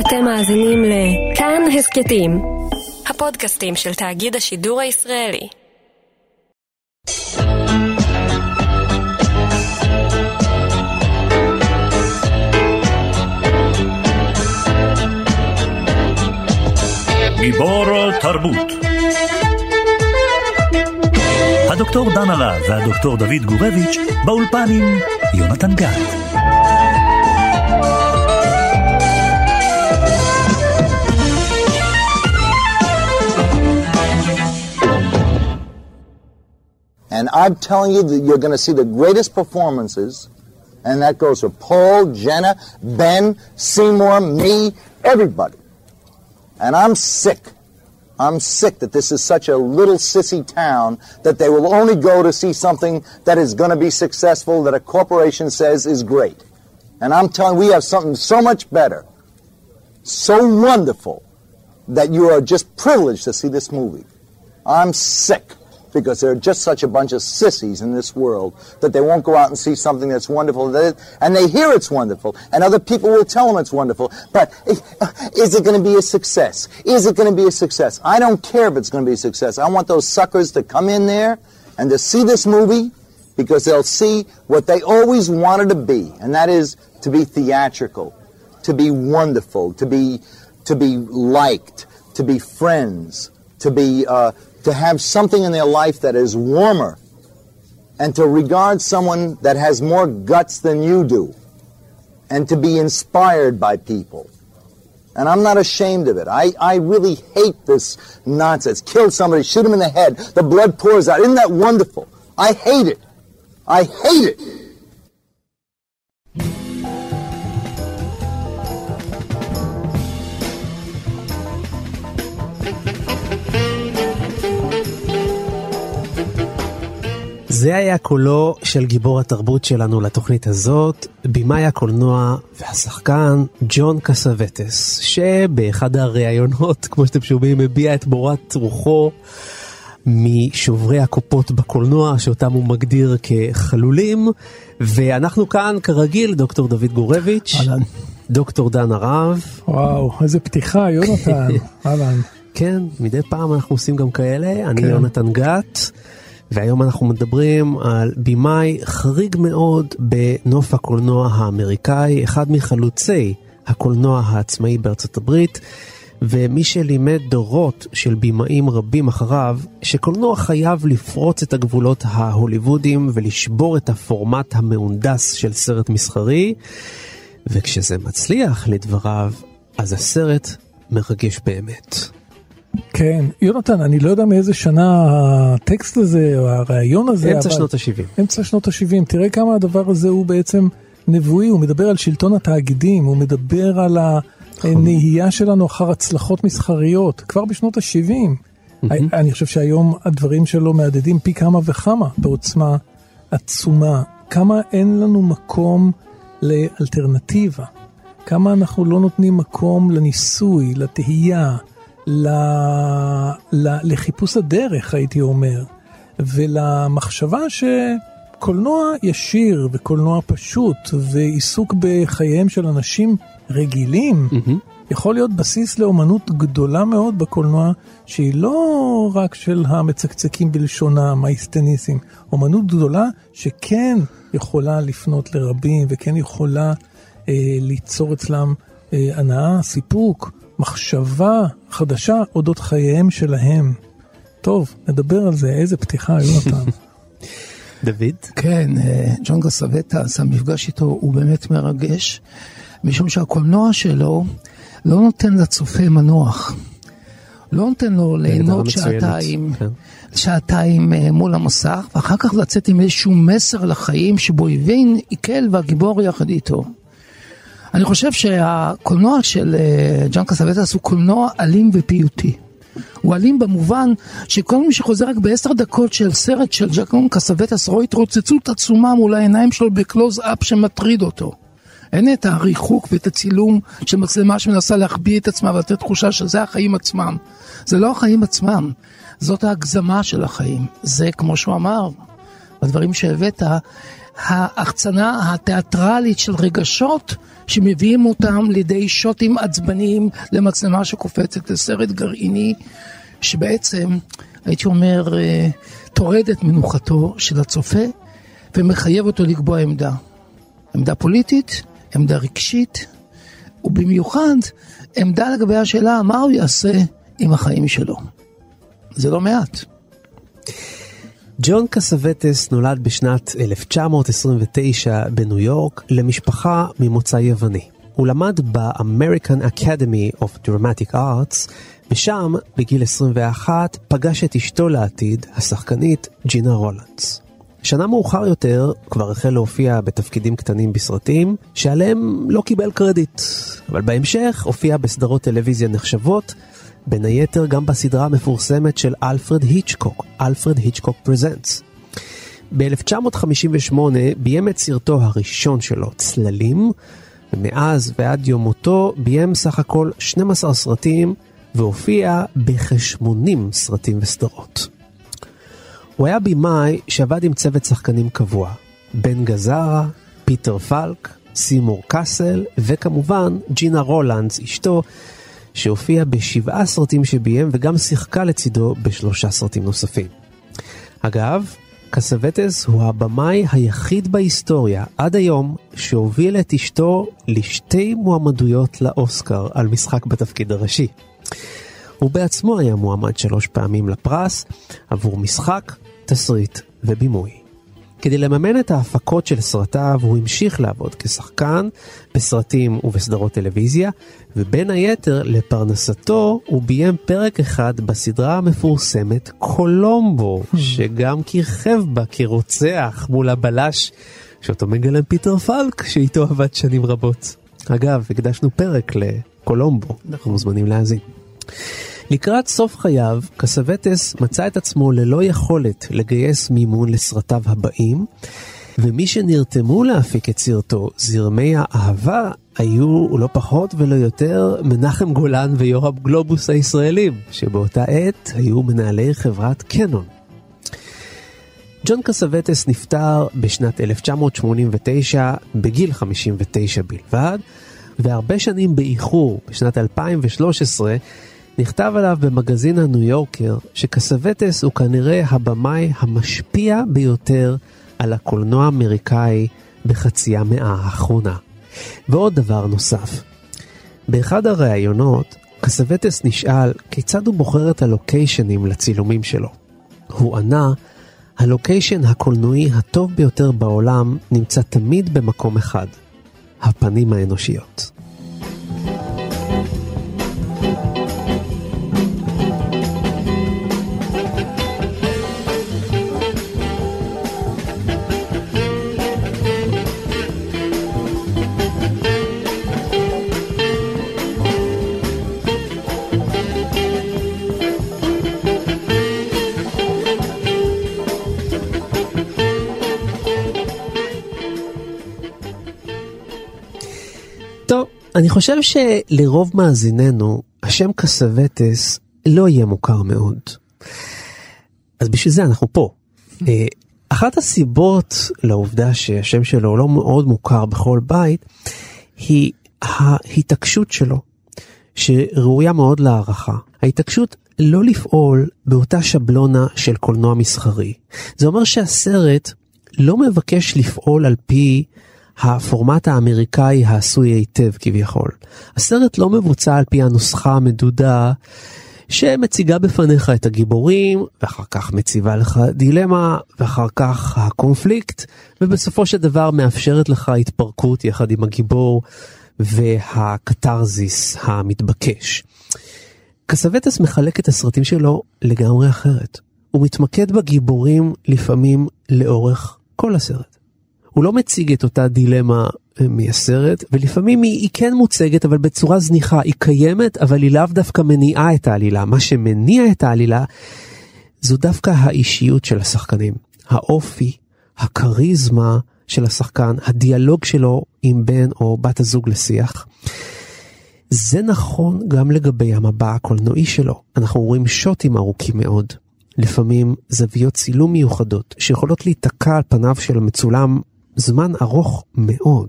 אתם מאזינים לכאן הסכתים, הפודקאסטים של תאגיד השידור הישראלי. גיבור תרבות הדוקטור דן הרב והדוקטור דוד גורביץ' באולפן עם יונתן גת. And I'm telling you that you're going to see the greatest performances, and that goes for Paul, Jenna, Ben, Seymour, me, everybody. And I'm sick. I'm sick that this is such a little sissy town that they will only go to see something that is going to be successful, that a corporation says is great. And I'm telling you, we have something so much better, so wonderful, that you are just privileged to see this movie. I'm sick because they're just such a bunch of sissies in this world that they won't go out and see something that's wonderful. And they hear it's wonderful, and other people will tell them it's wonderful. But is it going to be a success? Is it going to be a success? I don't care if it's going to be a success. I want those suckers to come in there and to see this movie because they'll see what they always wanted to be, and that is to be theatrical, to be wonderful, to be to be liked, to be friends, to be uh, to have something in their life that is warmer and to regard someone that has more guts than you do and to be inspired by people. And I'm not ashamed of it. I, I really hate this nonsense. Kill somebody, shoot him in the head, the blood pours out. Isn't that wonderful? I hate it. I hate it. זה היה קולו של גיבור התרבות שלנו לתוכנית הזאת, במאי הקולנוע והשחקן ג'ון קסווטס, שבאחד הראיונות, כמו שאתם שומעים, הביע את מורת רוחו משוברי הקופות בקולנוע, שאותם הוא מגדיר כחלולים, ואנחנו כאן, כרגיל, דוקטור דוד גורביץ', אהלן. דוקטור דן הרב. וואו, איזה פתיחה, יונתן, אהלן. כן, מדי פעם אנחנו עושים גם כאלה, אני כן. יונתן גת. והיום אנחנו מדברים על במאי חריג מאוד בנוף הקולנוע האמריקאי, אחד מחלוצי הקולנוע העצמאי בארצות הברית, ומי שלימד דורות של במאים רבים אחריו, שקולנוע חייב לפרוץ את הגבולות ההוליוודיים ולשבור את הפורמט המהונדס של סרט מסחרי, וכשזה מצליח לדבריו, אז הסרט מרגש באמת. כן, יונתן, אני לא יודע מאיזה שנה הטקסט הזה או הרעיון הזה. אמצע אבל- שנות ה-70. אמצע שנות ה-70. תראה כמה הדבר הזה הוא בעצם נבואי, הוא מדבר על שלטון התאגידים, הוא מדבר על הנהייה שלנו אחר הצלחות מסחריות, כבר בשנות ה-70. אני חושב שהיום הדברים שלו מהדהדים פי כמה וכמה בעוצמה עצומה. כמה אין לנו מקום לאלטרנטיבה. כמה אנחנו לא נותנים מקום לניסוי, לתהייה, ל... ל... לחיפוש הדרך, הייתי אומר, ולמחשבה שקולנוע ישיר וקולנוע פשוט ועיסוק בחייהם של אנשים רגילים, יכול להיות בסיס לאומנות גדולה מאוד בקולנוע, שהיא לא רק של המצקצקים בלשונם, האיסטניסים, אומנות גדולה שכן יכולה לפנות לרבים וכן יכולה אה, ליצור אצלם אה, הנאה, סיפוק, מחשבה חדשה אודות חייהם שלהם. טוב, נדבר על זה, איזה פתיחה, יונתן. דוד? כן, אה, ג'ון גסווטס, המפגש איתו הוא באמת מרגש, משום שהקולנוע שלו לא נותן לצופה מנוח. לא נותן לו ליהנות מצוינת, שעתיים, כן. שעתיים אה, מול המסך, ואחר כך לצאת עם איזשהו מסר לחיים שבו הבין עיקל והגיבור יחד איתו. אני חושב שהקולנוע של אה, ג'ון קסווטס הוא קולנוע אלים ופיוטי. הוא אלים במובן שכל מי שחוזר רק בעשר דקות של סרט של ג'קון קסווטס רואה התרוצצות עצומה מול העיניים שלו בקלוז אפ שמטריד אותו. אין את הריחוק ואת הצילום של מצלמה שמנסה להחביא את עצמה ולתת תחושה שזה החיים עצמם. זה לא החיים עצמם, זאת ההגזמה של החיים. זה כמו שהוא אמר, בדברים שהבאת, ההחצנה התיאטרלית של רגשות שמביאים אותם לידי שוטים עצבניים למצלמה שקופצת לסרט גרעיני שבעצם, הייתי אומר, אה, טורד את מנוחתו של הצופה ומחייב אותו לקבוע עמדה. עמדה פוליטית, עמדה רגשית, ובמיוחד עמדה לגבי השאלה מה הוא יעשה עם החיים שלו. זה לא מעט. ג'ון קסווטס נולד בשנת 1929 בניו יורק למשפחה ממוצא יווני. הוא למד ב-American Academy of Dramatic Arts, ושם, בגיל 21, פגש את אשתו לעתיד, השחקנית ג'ינה רולנדס. שנה מאוחר יותר כבר החל להופיע בתפקידים קטנים בסרטים, שעליהם לא קיבל קרדיט. אבל בהמשך הופיע בסדרות טלוויזיה נחשבות, בין היתר גם בסדרה המפורסמת של אלפרד היצ'קוק, Alfred Hitchcock Presents. ב-1958 ביים את סרטו הראשון שלו, צללים, ומאז ועד יום מותו ביים סך הכל 12 סרטים והופיע בכ-80 סרטים וסדרות. הוא היה במאי שעבד עם צוות שחקנים קבוע, בן גזארה, פיטר פלק, סימור קאסל, וכמובן ג'ינה רולנדס, אשתו, שהופיע בשבעה סרטים שביים וגם שיחקה לצידו בשלושה סרטים נוספים. אגב, קסווטס הוא הבמאי היחיד בהיסטוריה עד היום שהוביל את אשתו לשתי מועמדויות לאוסקר על משחק בתפקיד הראשי. הוא בעצמו היה מועמד שלוש פעמים לפרס עבור משחק, תסריט ובימוי. כדי לממן את ההפקות של סרטיו הוא המשיך לעבוד כשחקן בסרטים ובסדרות טלוויזיה, ובין היתר לפרנסתו הוא ביים פרק אחד בסדרה המפורסמת קולומבו, שגם כיכב בה כרוצח מול הבלש שאותו מגלם פיטר פלק שאיתו עבד שנים רבות. אגב, הקדשנו פרק לקולומבו, אנחנו מוזמנים להאזין. לקראת סוף חייו, קסווטס מצא את עצמו ללא יכולת לגייס מימון לסרטיו הבאים, ומי שנרתמו להפיק את סרטו, זרמי האהבה, היו לא פחות ולא יותר מנחם גולן ויורם גלובוס הישראלים, שבאותה עת היו מנהלי חברת קנון. ג'ון קסווטס נפטר בשנת 1989 בגיל 59 בלבד, והרבה שנים באיחור, בשנת 2013, נכתב עליו במגזין הניו יורקר שקסווטס הוא כנראה הבמאי המשפיע ביותר על הקולנוע האמריקאי בחצי המאה האחרונה. ועוד דבר נוסף, באחד הראיונות קסווטס נשאל כיצד הוא בוחר את הלוקיישנים לצילומים שלו. הוא ענה, הלוקיישן הקולנועי הטוב ביותר בעולם נמצא תמיד במקום אחד, הפנים האנושיות. חושב שלרוב מאזיננו, השם קסווטס לא יהיה מוכר מאוד. אז בשביל זה אנחנו פה. אה, אחת הסיבות לעובדה שהשם שלו לא מאוד מוכר בכל בית, היא ההתעקשות שלו, שראויה מאוד להערכה. ההתעקשות לא לפעול באותה שבלונה של קולנוע מסחרי. זה אומר שהסרט לא מבקש לפעול על פי הפורמט האמריקאי העשוי היטב כביכול. הסרט לא מבוצע על פי הנוסחה המדודה שמציגה בפניך את הגיבורים, ואחר כך מציבה לך דילמה, ואחר כך הקונפליקט, ובסופו של דבר מאפשרת לך התפרקות יחד עם הגיבור והקתרזיס המתבקש. קסווטס מחלק את הסרטים שלו לגמרי אחרת. הוא מתמקד בגיבורים לפעמים לאורך כל הסרט. הוא לא מציג את אותה דילמה אה, מהסרט, ולפעמים היא, היא כן מוצגת, אבל בצורה זניחה. היא קיימת, אבל היא לאו דווקא מניעה את העלילה. מה שמניע את העלילה, זו דווקא האישיות של השחקנים. האופי, הכריזמה של השחקן, הדיאלוג שלו עם בן או בת הזוג לשיח. זה נכון גם לגבי המבע הקולנועי שלו. אנחנו רואים שוטים ארוכים מאוד. לפעמים זוויות צילום מיוחדות שיכולות להיתקע על פניו של המצולם זמן ארוך מאוד.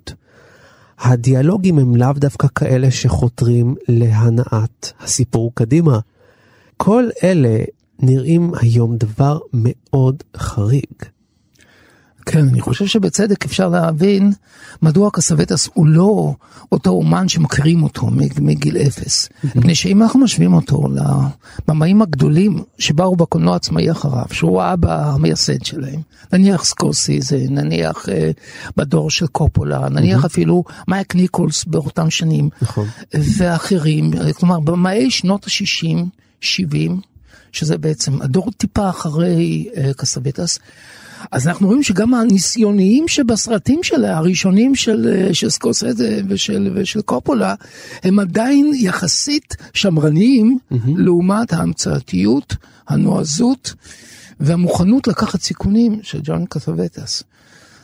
הדיאלוגים הם לאו דווקא כאלה שחותרים להנעת הסיפור קדימה. כל אלה נראים היום דבר מאוד חריג. כן, אני חושב שבצדק אפשר להבין מדוע קסווטס הוא לא אותו אומן שמכירים אותו מגיל אפס. מפני שאם אנחנו משווים אותו לבמאים הגדולים שבאו בקולנוע עצמאי אחריו, שהוא האבא המייסד שלהם, נניח סקורסיזה, נניח אה, בדור של קופולה, נניח אפילו מייק ניקולס באותם שנים, נכון. ואחרים, כלומר במאי שנות ה-60, 70, שזה בעצם הדור טיפה אחרי אה, קסווטס, אז אנחנו רואים שגם הניסיוניים שבסרטים שלה, הראשונים של, אה, של סקורסזה ושל, ושל קופולה, הם עדיין יחסית שמרניים mm-hmm. לעומת ההמצאתיות, הנועזות והמוכנות לקחת סיכונים של ג'ון קתווטס.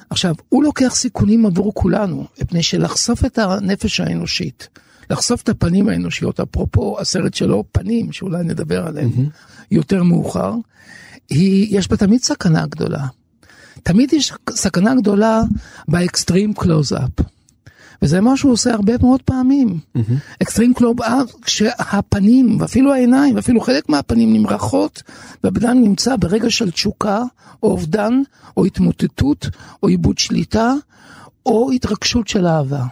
עכשיו, הוא לוקח סיכונים עבור כולנו, מפני שלחשוף את הנפש האנושית, לחשוף את הפנים האנושיות, אפרופו הסרט שלו, פנים, שאולי נדבר עליהם mm-hmm. יותר מאוחר, היא, יש בה תמיד סכנה גדולה. תמיד יש סכנה גדולה באקסטרים קלוז-אפ. וזה מה שהוא עושה הרבה מאוד פעמים. extreme close-up, כשהפנים, ואפילו העיניים, ואפילו חלק מהפנים נמרחות, והבן נמצא ברגע של תשוקה, או אובדן, או התמוטטות, או איבוד שליטה, או התרגשות של אהבה.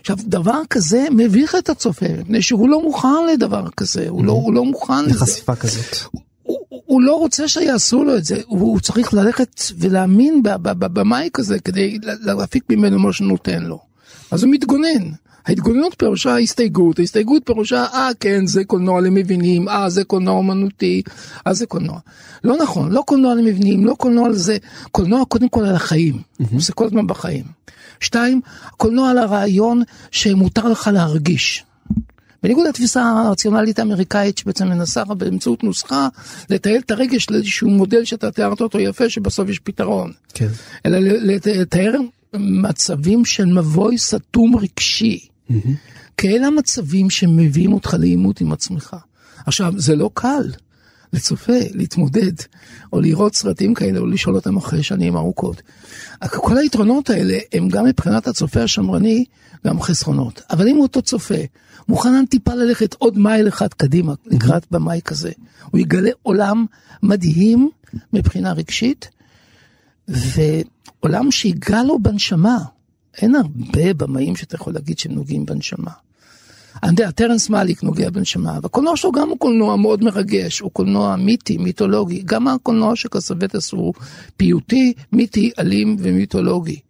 עכשיו, דבר כזה מביך את הצופה, מפני שהוא לא מוכן לדבר כזה, הוא, לא, הוא לא מוכן לזה. לחשיפה כזאת. הוא לא רוצה שיעשו לו את זה, הוא צריך ללכת ולהאמין בבמאי כזה כדי להפיק ממנו מה שנותן לו. אז הוא מתגונן. ההתגוננות פירושה הסתייגות, ההסתייגות פירושה, אה כן, זה קולנוע למבינים, אה זה קולנוע אומנותי, אה זה קולנוע. לא נכון, לא קולנוע למבינים, לא קולנוע לזה, קולנוע קודם כל על החיים, mm-hmm. זה כל הזמן בחיים. שתיים, קולנוע על הרעיון שמותר לך להרגיש. בניגוד לתפיסה הרציונלית האמריקאית שבעצם מנסה באמצעות נוסחה לתעל את הרגש לאיזשהו מודל שאתה תיארת אותו יפה שבסוף יש פתרון. כן. אלא לתאר מצבים של מבוי סתום רגשי. Mm-hmm. כאלה המצבים שמביאים אותך לעימות עם עצמך. עכשיו, זה לא קל לצופה להתמודד, או לראות סרטים כאלה, או לשאול אותם אחרי שנים ארוכות. כל היתרונות האלה הם גם מבחינת הצופה השמרני, גם חסרונות. אבל אם אותו צופה מוכן טיפה ללכת עוד מייל אחד קדימה לקראת במאי כזה. הוא יגלה עולם מדהים מבחינה רגשית, ועולם שיגע לו בנשמה. אין הרבה במאים שאתה יכול להגיד שהם נוגעים בנשמה. אני יודע, טרנס מאליק נוגע בנשמה, והקולנוע שלו גם הוא קולנוע מאוד מרגש, הוא קולנוע מיתי, מיתולוגי, גם הקולנוע של קסווטס הוא פיוטי, מיתי, אלים ומיתולוגי.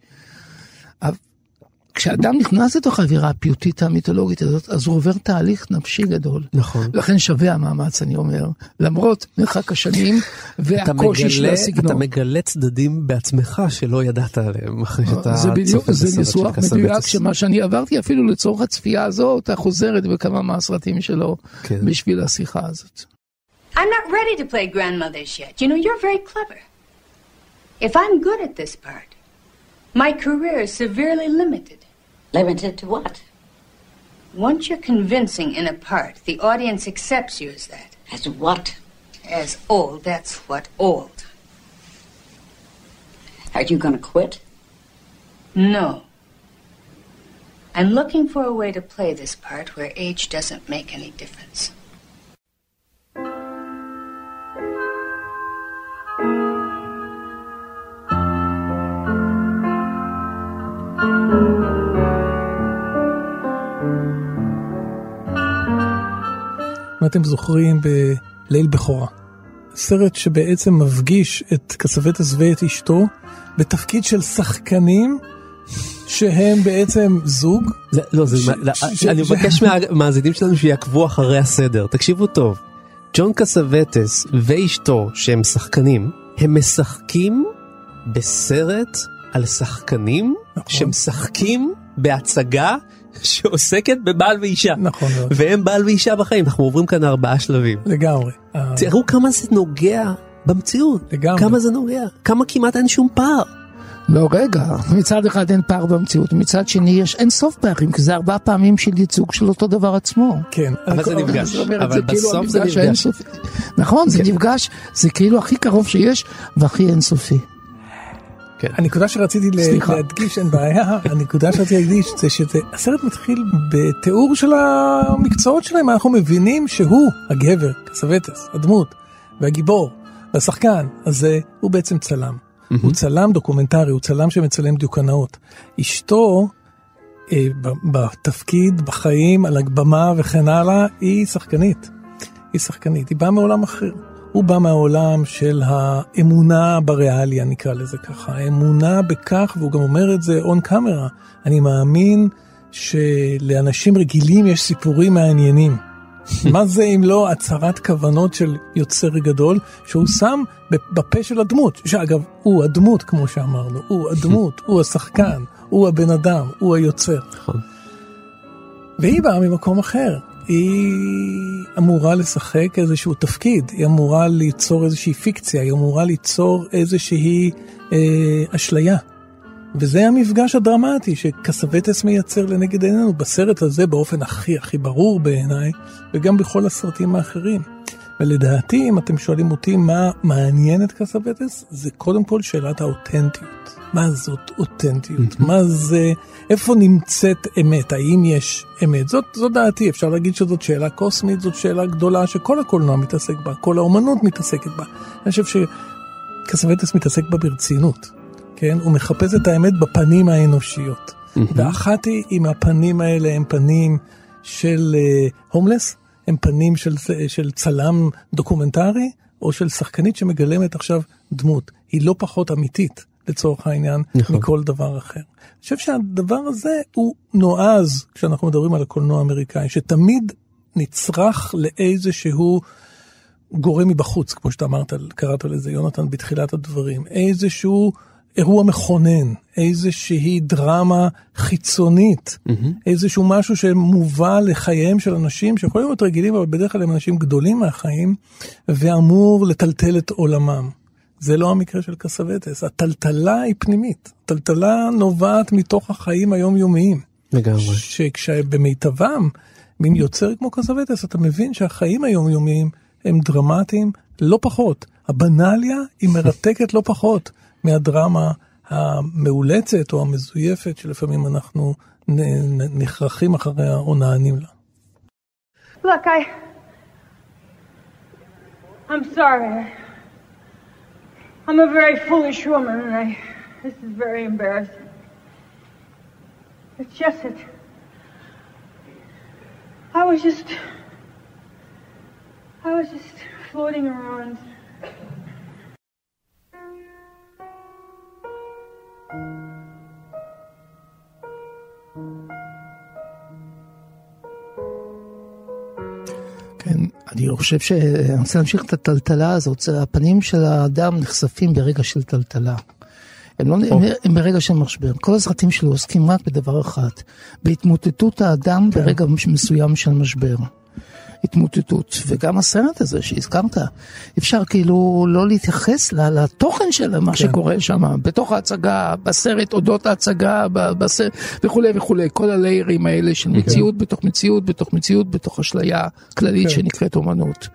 כשאדם נכנס לתוך האווירה הפיוטית המיתולוגית הזאת, אז הוא עובר תהליך נפשי גדול. נכון. לכן שווה המאמץ, אני אומר, למרות מרחק השנים והקושי מגלה, של הסגנון. אתה מגלה צדדים בעצמך שלא ידעת עליהם, אחרי שאתה זה בדיוק, זה ניסוח מדויק, שמה שאני עברתי אפילו לצורך הצפייה הזאת, החוזרת בכמה מהסרטים שלו, כן. בשביל השיחה הזאת. I'm not ready to play grandmothers yet. You know, you're very clever. If I'm good at this part, my career is severely limited. Limited to what? Once you're convincing in a part, the audience accepts you as that. As what? As old. That's what old. Are you going to quit? No. I'm looking for a way to play this part where age doesn't make any difference. אתם זוכרים, בליל בכורה. סרט שבעצם מפגיש את קסווטס ואת אשתו בתפקיד של שחקנים שהם בעצם זוג. זה, לא, זה, ש, לא, ש, אני ש, מבקש מהמאזינים שלנו שיעקבו אחרי הסדר, תקשיבו טוב. ג'ון קסווטס ואשתו שהם שחקנים, הם משחקים בסרט על שחקנים נכון. שמשחקים בהצגה שעוסקת בבעל ואישה. נכון מאוד. והם בעל ואישה בחיים, אנחנו עוברים כאן ארבעה שלבים. לגמרי. תראו כמה זה נוגע במציאות. לגמרי. כמה זה נוגע, כמה כמעט אין שום פער. לא רגע, מצד אחד אין פער במציאות, מצד שני יש אין סוף פערים, כי זה ארבע פעמים של ייצוג של אותו דבר עצמו. כן. אבל זה נפגש, אבל בסוף זה נפגש. נכון, זה כן. נפגש, זה כאילו הכי קרוב שיש והכי אינסופי. כן. הנקודה שרציתי סליחה. להדגיש, אין בעיה, הנקודה שרציתי להדגיש זה שזה, הסרט מתחיל בתיאור של המקצועות שלהם, אנחנו מבינים שהוא הגבר, קסווטס, הדמות, והגיבור, והשחקן, הזה הוא בעצם צלם. הוא צלם דוקומנטרי, הוא צלם שמצלם דיוקנאות. אשתו, אה, בתפקיד, בחיים, על הבמה וכן הלאה, היא שחקנית. היא שחקנית, היא באה מעולם אחר. הוא בא מהעולם של האמונה בריאליה, נקרא לזה ככה. האמונה בכך, והוא גם אומר את זה און קאמרה, אני מאמין שלאנשים רגילים יש סיפורים מעניינים. מה זה אם לא הצהרת כוונות של יוצר גדול, שהוא שם בפה של הדמות, שאגב, הוא הדמות כמו שאמרנו, הוא הדמות, הוא השחקן, הוא הבן אדם, הוא היוצר. נכון. והיא באה ממקום אחר. היא אמורה לשחק איזשהו תפקיד, היא אמורה ליצור איזושהי פיקציה, היא אמורה ליצור איזושהי אה, אשליה. וזה המפגש הדרמטי שקסווטס מייצר לנגד עינינו בסרט הזה באופן הכי הכי ברור בעיניי, וגם בכל הסרטים האחרים. ולדעתי, אם אתם שואלים אותי מה מעניין את קסווטס, זה קודם כל שאלת האותנטיות. מה זאת אותנטיות? מה זה, איפה נמצאת אמת? האם יש אמת? זאת, זאת דעתי, אפשר להגיד שזאת שאלה קוסמית, זאת שאלה גדולה שכל הקולנוע מתעסק בה, כל האומנות מתעסקת בה. אני חושב שקסווטס מתעסק בה ברצינות, כן? הוא מחפש את האמת בפנים האנושיות. ואחת היא, אם הפנים האלה הם פנים של הומלס, הם פנים של, של צלם דוקומנטרי, או של שחקנית שמגלמת עכשיו דמות. היא לא פחות אמיתית, לצורך העניין, נכון. מכל דבר אחר. אני חושב שהדבר הזה הוא נועז, כשאנחנו מדברים על הקולנוע האמריקאי, שתמיד נצרך לאיזשהו גורם מבחוץ, כמו שאתה אמרת, קראת לזה, יונתן, בתחילת הדברים. איזשהו אירוע מכונן, איזושהי דרמה חיצונית, mm-hmm. איזשהו משהו שמובא לחייהם של אנשים שיכולים להיות רגילים, אבל בדרך כלל הם אנשים גדולים מהחיים, ואמור לטלטל את עולמם. זה לא המקרה של קסווטס, הטלטלה היא פנימית, הטלטלה נובעת מתוך החיים היומיומיים. לגמרי. שכשבמיטבם, מין יוצר כמו קסווטס, אתה מבין שהחיים היומיומיים הם דרמטיים לא פחות. הבנאליה היא מרתקת לא פחות. מהדרמה המאולצת או המזויפת שלפעמים אנחנו נכרחים אחריה או נענים לה. Look, I. I'm sorry. I'm a very foolish woman, and I. This is very embarrassing. It's just that. I was just. I was just floating around. אני חושב שאני רוצה להמשיך את הטלטלה הזאת, הפנים של האדם נחשפים ברגע של טלטלה. הם, לא, הם, הם ברגע של משבר. כל הסרטים שלו עוסקים רק בדבר אחד, בהתמוטטות האדם כן. ברגע מסוים של משבר. התמוטטות, וגם הסרט הזה שהזכרת, אפשר כאילו לא להתייחס לתוכן של מה כן. שקורה שם, בתוך ההצגה, בסרט, אודות ההצגה, בסרט, וכולי וכולי, כל הליירים האלה של מציאות כן. בתוך מציאות, בתוך מציאות, בתוך אשליה כללית כן. שנקראת אומנות.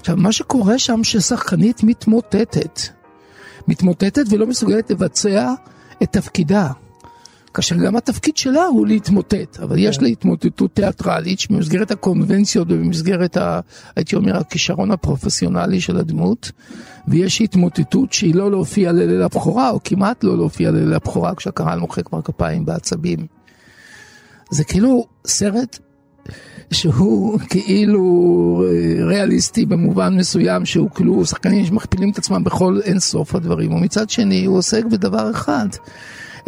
עכשיו, מה שקורה שם ששחקנית מתמוטטת, מתמוטטת ולא מסוגלת לבצע את תפקידה. כאשר גם התפקיד שלה הוא להתמוטט, אבל יש לה התמוטטות תיאטרלית שבמסגרת הקונבנציות ובמסגרת, ה, הייתי אומר, הכישרון הפרופסיונלי של הדמות, ויש התמוטטות שהיא לא להופיע לליל הבכורה, או כמעט לא להופיע לליל הבכורה, כשהקהל מוחא כבר כפיים בעצבים. זה כאילו סרט שהוא כאילו ריאליסטי במובן מסוים שהוא כאילו שחקנים שמכפילים את עצמם בכל אין סוף הדברים ומצד שני הוא עוסק בדבר אחד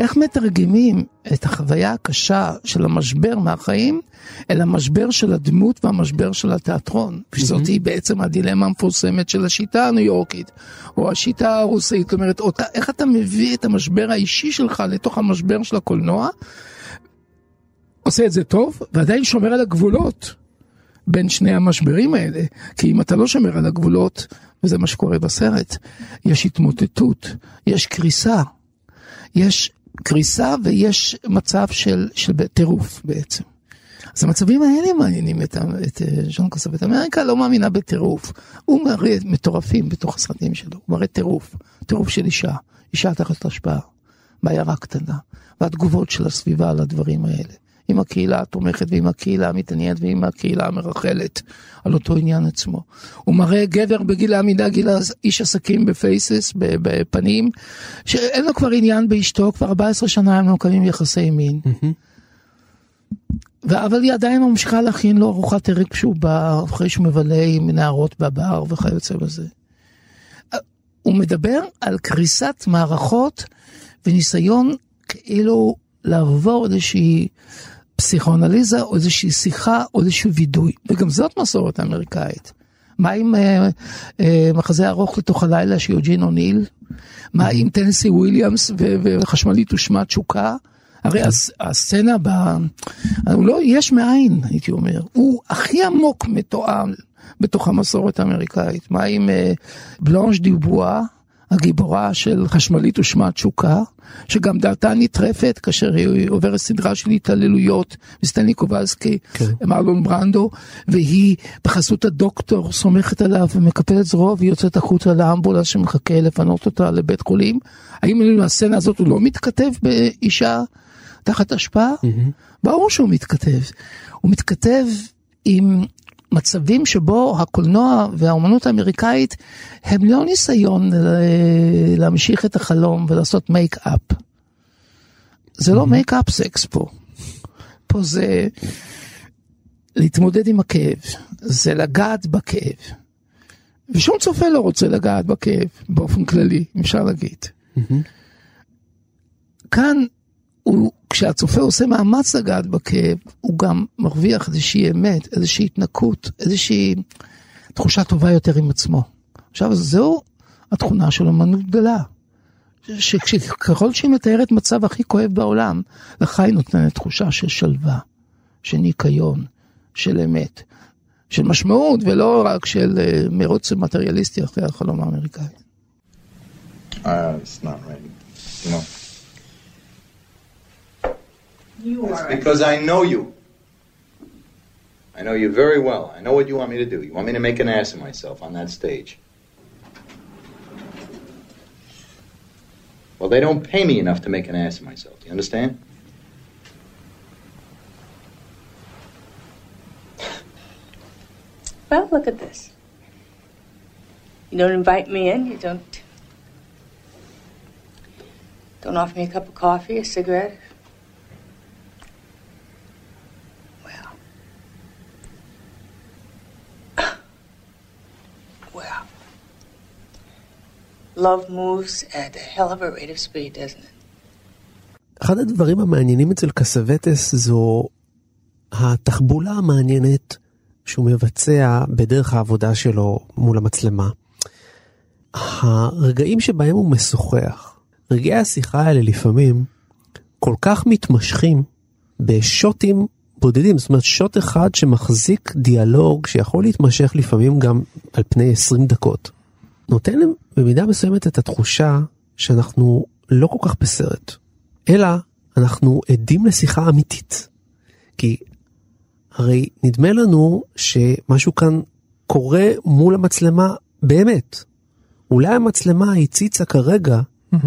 איך מתרגמים את החוויה הקשה של המשבר מהחיים אל המשבר של הדמות והמשבר של התיאטרון? וזאת היא בעצם הדילמה המפורסמת של השיטה הניו יורקית או השיטה הרוסית. זאת אומרת אותה, איך אתה מביא את המשבר האישי שלך לתוך המשבר של הקולנוע עושה את זה טוב ועדיין שומר על הגבולות בין שני המשברים האלה. כי אם אתה לא שומר על הגבולות וזה מה שקורה בסרט יש התמוטטות יש קריסה יש קריסה ויש מצב של, של טירוף בעצם. אז המצבים האלה מעניינים את, את אה, ז'אן קסבט. אמריקה לא מאמינה בטירוף. הוא מראה מטורפים בתוך הסרטים שלו, הוא מראה טירוף, טירוף של אישה, אישה תחת השפעה, בעיירה קטנה, והתגובות של הסביבה על הדברים האלה. עם הקהילה התומכת ועם הקהילה המתעניינת ועם הקהילה המרכלת על אותו עניין עצמו. הוא מראה גבר בגיל העמידה, גיל איש עסקים בפייסס, בפנים, שאין לו כבר עניין באשתו, כבר 14 שנה הם לא מקיימים יחסי מין. אבל היא עדיין ממשיכה להכין לו ארוחת ערב כשהוא בא, אחרי שהוא מבלה עם נערות בבר וכיוצא בזה. הוא מדבר על קריסת מערכות וניסיון כאילו לעבור איזושהי פסיכואנליזה או איזושהי שיחה או איזשהו וידוי, וגם זאת מסורת אמריקאית. מה עם אה, אה, מחזה ארוך לתוך הלילה של יוג'ין אוניל? מה עם טנסי וויליאמס וחשמלית ושמה תשוקה? הרי הס- הסצנה ב... הוא לא יש מאין, הייתי אומר. הוא הכי עמוק מתואם בתוך המסורת האמריקאית. מה עם אה, בלאנש דיבואה, הגיבורה של חשמלית ושמה תשוקה, שגם דעתה נטרפת כאשר היא עוברת סדרה של התעללויות מסטנלי קובלסקי, כן. מרלון ברנדו, והיא בחסות הדוקטור סומכת עליו ומקפלת זרוע והיא יוצאת החוצה לאמבולנס שמחכה לפנות אותה לבית חולים. האם הסצנה הזאת הוא לא מתכתב באישה תחת השפעה? ברור שהוא מתכתב. הוא מתכתב עם מצבים שבו הקולנוע והאומנות האמריקאית הם לא ניסיון ל- להמשיך את החלום ולעשות make-up. זה לא make-up sex פה. פה זה להתמודד עם הכאב, זה לגעת בכאב. ושום צופה לא רוצה לגעת בכאב באופן כללי, אפשר להגיד. כאן, הוא, כשהצופה עושה מאמץ לגעת בכאב, הוא גם מרוויח איזושהי אמת, איזושהי התנקות, איזושהי תחושה טובה יותר עם עצמו. עכשיו, זו התכונה של אמנות גדולה. שככל שהיא מתארת מצב הכי כואב בעולם, לך היא נותנת תחושה של שלווה, של ניקיון, של אמת, של משמעות, ולא רק של אה, מרוץ מטריאליסטי אחרי החלום האמריקאי. Uh, it's not right. Know. You That's are. because I know you. I know you very well. I know what you want me to do. You want me to make an ass of myself on that stage. Well, they don't pay me enough to make an ass of myself. Do you understand? Well, look at this. You don't invite me in. You don't. Don't offer me a cup of coffee, a cigarette. Love moves at a hell of a rate of speed, doesn't it? אחד הדברים המעניינים אצל קסווטס זו התחבולה המעניינת שהוא מבצע בדרך העבודה שלו מול המצלמה. הרגעים שבהם הוא משוחח, רגעי השיחה האלה לפעמים כל כך מתמשכים בשוטים בודדים, זאת אומרת שוט אחד שמחזיק דיאלוג שיכול להתמשך לפעמים גם על פני 20 דקות. נותן להם במידה מסוימת את התחושה שאנחנו לא כל כך בסרט, אלא אנחנו עדים לשיחה אמיתית. כי הרי נדמה לנו שמשהו כאן קורה מול המצלמה באמת. אולי המצלמה הציצה כרגע,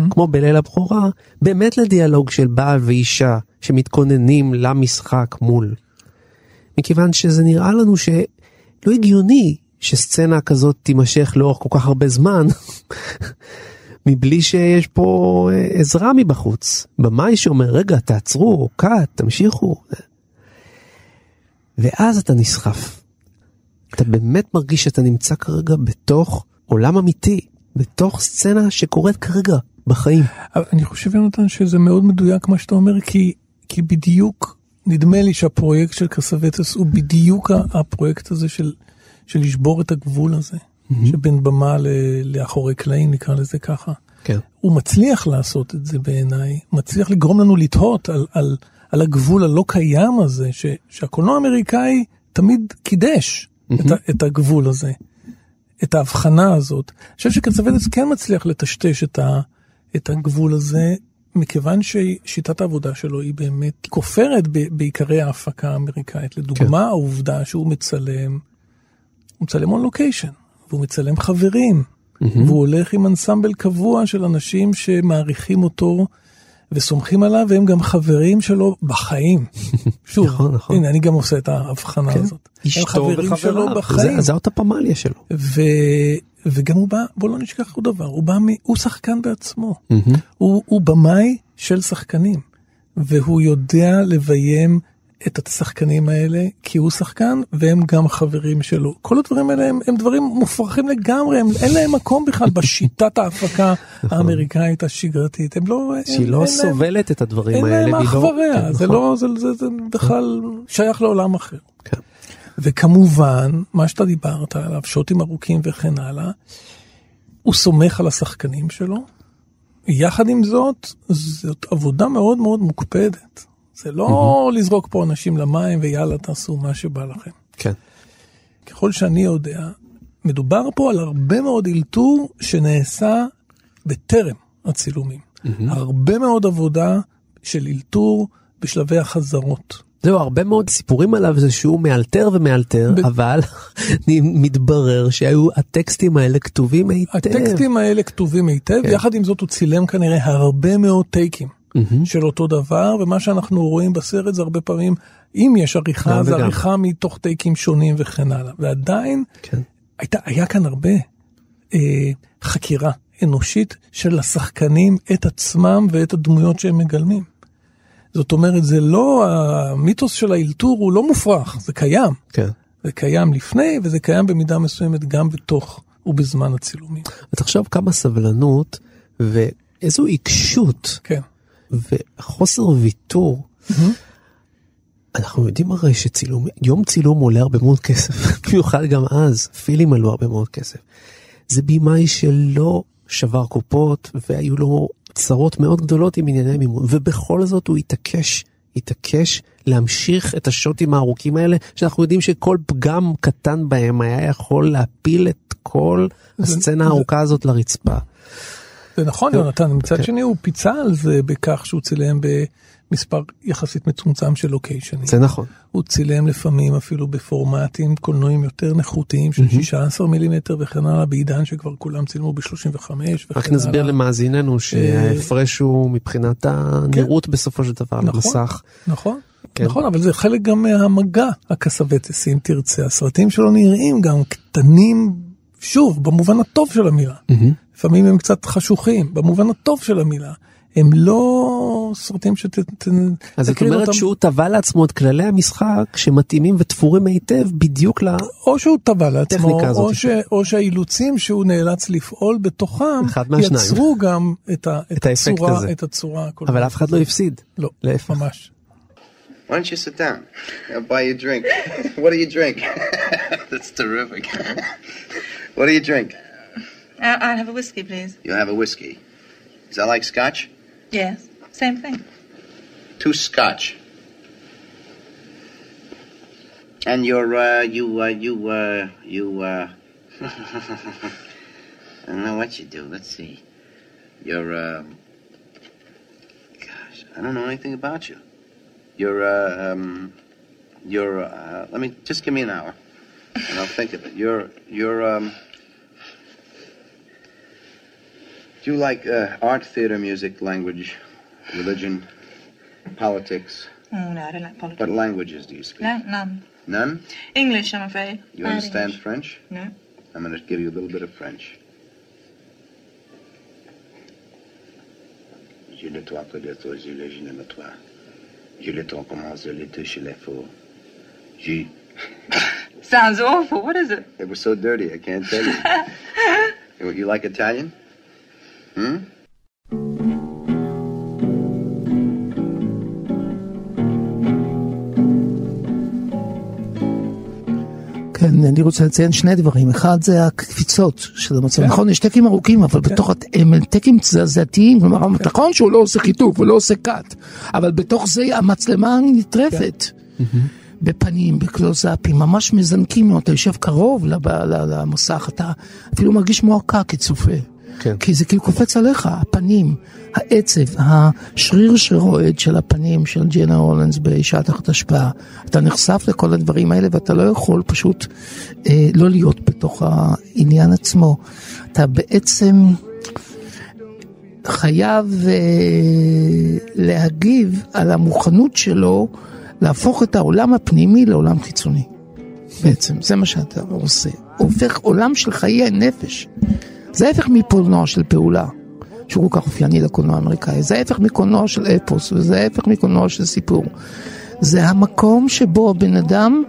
כמו בליל הבכורה, באמת לדיאלוג של בעל ואישה שמתכוננים למשחק מול. מכיוון שזה נראה לנו שלא הגיוני שסצנה כזאת תימשך לאורך כל כך הרבה זמן, מבלי שיש פה אה, עזרה מבחוץ. במאי שאומר, רגע, תעצרו, קאט, תמשיכו. ואז אתה נסחף. אתה באמת מרגיש שאתה נמצא כרגע בתוך עולם אמיתי, בתוך סצנה שקורית כרגע בחיים. אני חושב, יונתן, שזה מאוד מדויק מה שאתה אומר, כי, כי בדיוק, נדמה לי שהפרויקט של קסווטס הוא בדיוק הפרויקט הזה של, של לשבור את הגבול הזה, שבין במה ל, לאחורי קלעים, נקרא לזה ככה. כן. הוא מצליח לעשות את זה בעיניי, מצליח לגרום לנו לתהות על, על, על הגבול הלא קיים הזה, ש, שהקולנוע האמריקאי תמיד קידש את, ה, את הגבול הזה, את ההבחנה הזאת. אני חושב שקצבדס כן מצליח לטשטש את, ה, את הגבול הזה, מכיוון ששיטת העבודה שלו היא באמת כופרת ב- בעיקרי ההפקה האמריקאית. לדוגמה, כן. העובדה שהוא מצלם, הוא מצלם און לוקיישן, והוא מצלם חברים, mm-hmm. והוא הולך עם אנסמבל קבוע של אנשים שמעריכים אותו. וסומכים עליו, והם גם חברים שלו בחיים. שוב, נכון, נכון. הנה, אני גם עושה את ההבחנה כן. הזאת. הם חברים שלו בחיים. זה, אותה פמליה שלו. ו... וגם הוא בא, בוא לא נשכח עוד דבר, הוא בא, מ... הוא שחקן בעצמו. Mm-hmm. הוא, הוא במאי של שחקנים, והוא יודע לביים את השחקנים האלה כי הוא שחקן והם גם חברים שלו. כל הדברים האלה הם, הם דברים מופרכים לגמרי, הם, אין להם מקום בכלל בשיטת ההפקה נכון. האמריקאית השגרתית. הם לא... שהיא לא סובלת את הדברים האלה. אין להם אח ורע, כן, זה, נכון. לא, זה, זה, זה בכלל שייך לעולם אחר. כן. וכמובן, מה שאתה דיברת עליו, שוטים ארוכים וכן הלאה, הוא סומך על השחקנים שלו. יחד עם זאת, זאת עבודה מאוד מאוד מוקפדת. זה לא mm-hmm. לזרוק פה אנשים למים ויאללה תעשו מה שבא לכם. כן. ככל שאני יודע, מדובר פה על הרבה מאוד אלתור שנעשה בטרם הצילומים. Mm-hmm. הרבה מאוד עבודה של אלתור בשלבי החזרות. זהו, הרבה מאוד סיפורים עליו זה שהוא מאלתר ומאלתר, ב... אבל מתברר שהיו הטקסטים האלה כתובים היטב. הטקסטים האלה כתובים היטב, כן. יחד עם זאת הוא צילם כנראה הרבה מאוד טייקים. Mm-hmm. של אותו דבר, ומה שאנחנו רואים בסרט זה הרבה פעמים, אם יש עריכה, זה וגם. עריכה מתוך טייקים שונים וכן הלאה. ועדיין, כן. הייתה, היה כאן הרבה אה, חקירה אנושית של השחקנים את עצמם ואת הדמויות שהם מגלמים. זאת אומרת, זה לא, המיתוס של האלתור הוא לא מופרך, זה קיים. כן. זה קיים לפני, וזה קיים במידה מסוימת גם בתוך ובזמן הצילומים. ותחשוב כמה סבלנות ואיזו עיקשות. כן. וחוסר ויתור. אנחנו יודעים הרי שצילום, יום צילום עולה הרבה מאוד כסף, במיוחד גם אז, פילים עלו הרבה מאוד כסף. זה בימאי שלא שבר קופות והיו לו צרות מאוד גדולות עם ענייני מימון, ובכל זאת הוא התעקש, התעקש להמשיך את השוטים הארוכים האלה, שאנחנו יודעים שכל פגם קטן בהם היה יכול להפיל את כל הסצנה הארוכה הזאת לרצפה. זה נכון, יונתן, מצד כן. שני הוא פיצה על זה בכך שהוא צילם במספר יחסית מצומצם של לוקיישנים. זה נכון. הוא צילם לפעמים אפילו בפורמטים קולנועים יותר נחותיים של 16 מילימטר וכן הלאה, בעידן שכבר כולם צילמו ב-35 וכן הלאה. רק נסביר למאזיננו שההפרש הוא מבחינת הנראות כן. בסופו של דבר למסך. נכון. כן. נכון, אבל זה חלק גם מהמגע הקסווטס, אם תרצה. הסרטים שלו נראים גם קטנים, שוב, במובן הטוב של המילה. Mm-hmm. לפעמים הם קצת חשוכים, במובן הטוב של המילה. הם לא סרטים שת... אז זאת אומרת אותם... שהוא טבע לעצמו את כללי המשחק שמתאימים ותפורים היטב בדיוק ל... או שהוא טבע לעצמו, או, ש... או שהאילוצים שהוא נאלץ לפעול בתוכם, יצרו גם את, ה... את, את הצורה, הזה. את הצורה. אבל אף אחד לא הפסיד. לא, להפך. ממש. Why don't you sit down? I'll buy you a drink. what do you drink? That's terrific. What do you drink? Uh, I'll have a whiskey, please. You have a whiskey. Is that like scotch? Yes, same thing. Two scotch. And you're, uh, you, uh, you, uh, you, uh, I don't know what you do. Let's see. You're, uh, gosh, I don't know anything about you. You're, uh, um, you're, uh, let me, just give me an hour and I'll think of it. You're, you're, um, Do you like uh, art, theater, music, language, religion, politics? Oh, no, I don't like politics. What languages do you speak? No, none. None? English, I'm afraid. You understand English. French? No. I'm going to give you a little bit of French. Je le toi que de toi, je le je n'aime toi. Je le toi commence le touche les faux. Je. Sounds awful. What is it? It was so dirty, I can't tell you. you like Italian? כן, אני רוצה לציין שני דברים. אחד זה הקפיצות של המצב. כן. נכון, יש טקים ארוכים, אבל כן. בתוך, הם טקים תזזתיים, כלומר, כן. נכון שהוא לא עושה חיתוך ולא עושה קאט, אבל בתוך זה המצלמה נטרפת. בפנים, בקלוזאפים, ממש מזנקים מאוד, אתה יושב קרוב למסך, אתה אפילו מרגיש מועקה כצופה. כן. כי זה כאילו קופץ עליך, הפנים, העצב, השריר שרועד של הפנים של ג'ינה הולנס באישה תחת השפעה. אתה נחשף לכל הדברים האלה ואתה לא יכול פשוט אה, לא להיות בתוך העניין עצמו. אתה בעצם חייב אה, להגיב על המוכנות שלו להפוך את העולם הפנימי לעולם חיצוני. בעצם, זה מה שאתה עושה. הופך עולם של חיי הנפש. זה ההפך מקולנוע של פעולה, שהוא כל כך אופייני לקולנוע האמריקאי. זה ההפך מקולנוע של אפוס, וזה ההפך מקולנוע של סיפור. זה המקום שבו הבן אדם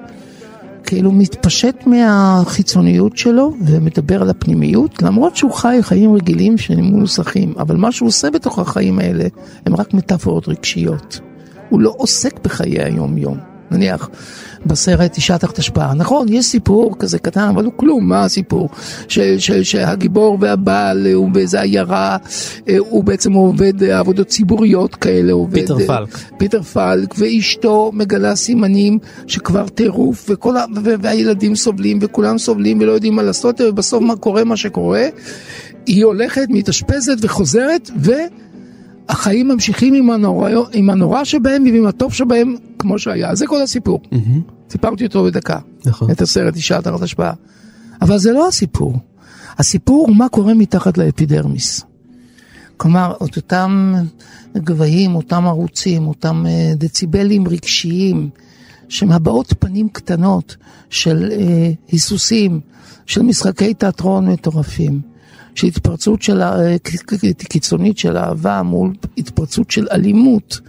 כאילו מתפשט מהחיצוניות שלו ומדבר על הפנימיות, למרות שהוא חי חיים רגילים מנוסחים, אבל מה שהוא עושה בתוך החיים האלה הם רק מטאפורות רגשיות. הוא לא עוסק בחיי היום-יום. נניח בסרט אישה תחת השפעה. נכון, יש סיפור כזה קטן, אבל הוא כלום, מה הסיפור? ש, ש, שהגיבור והבעל הוא באיזה עיירה, אה, הוא בעצם עובד עבודות ציבוריות כאלה, עובד... פיטר פלק. פיטר פלק, ואשתו מגלה סימנים של כבר טירוף, וכל ה... והילדים סובלים, וכולם סובלים ולא יודעים מה לעשות, ובסוף מה קורה, מה שקורה, היא הולכת, מתאשפזת וחוזרת, ו... החיים ממשיכים עם הנורא, עם הנורא שבהם ועם הטוב שבהם כמו שהיה, זה כל הסיפור. Mm-hmm. סיפרתי אותו בדקה, נכון. את הסרט אישה תחת השפעה. אבל זה לא הסיפור. הסיפור הוא מה קורה מתחת לאפידרמיס. כלומר, את אותם גבהים, אותם ערוצים, אותם אה, דציבלים רגשיים, שהם הבעות פנים קטנות של אה, היסוסים, של משחקי תיאטרון מטורפים. של התפרצות של, אה, קיצונית של אהבה מול התפרצות של אלימות,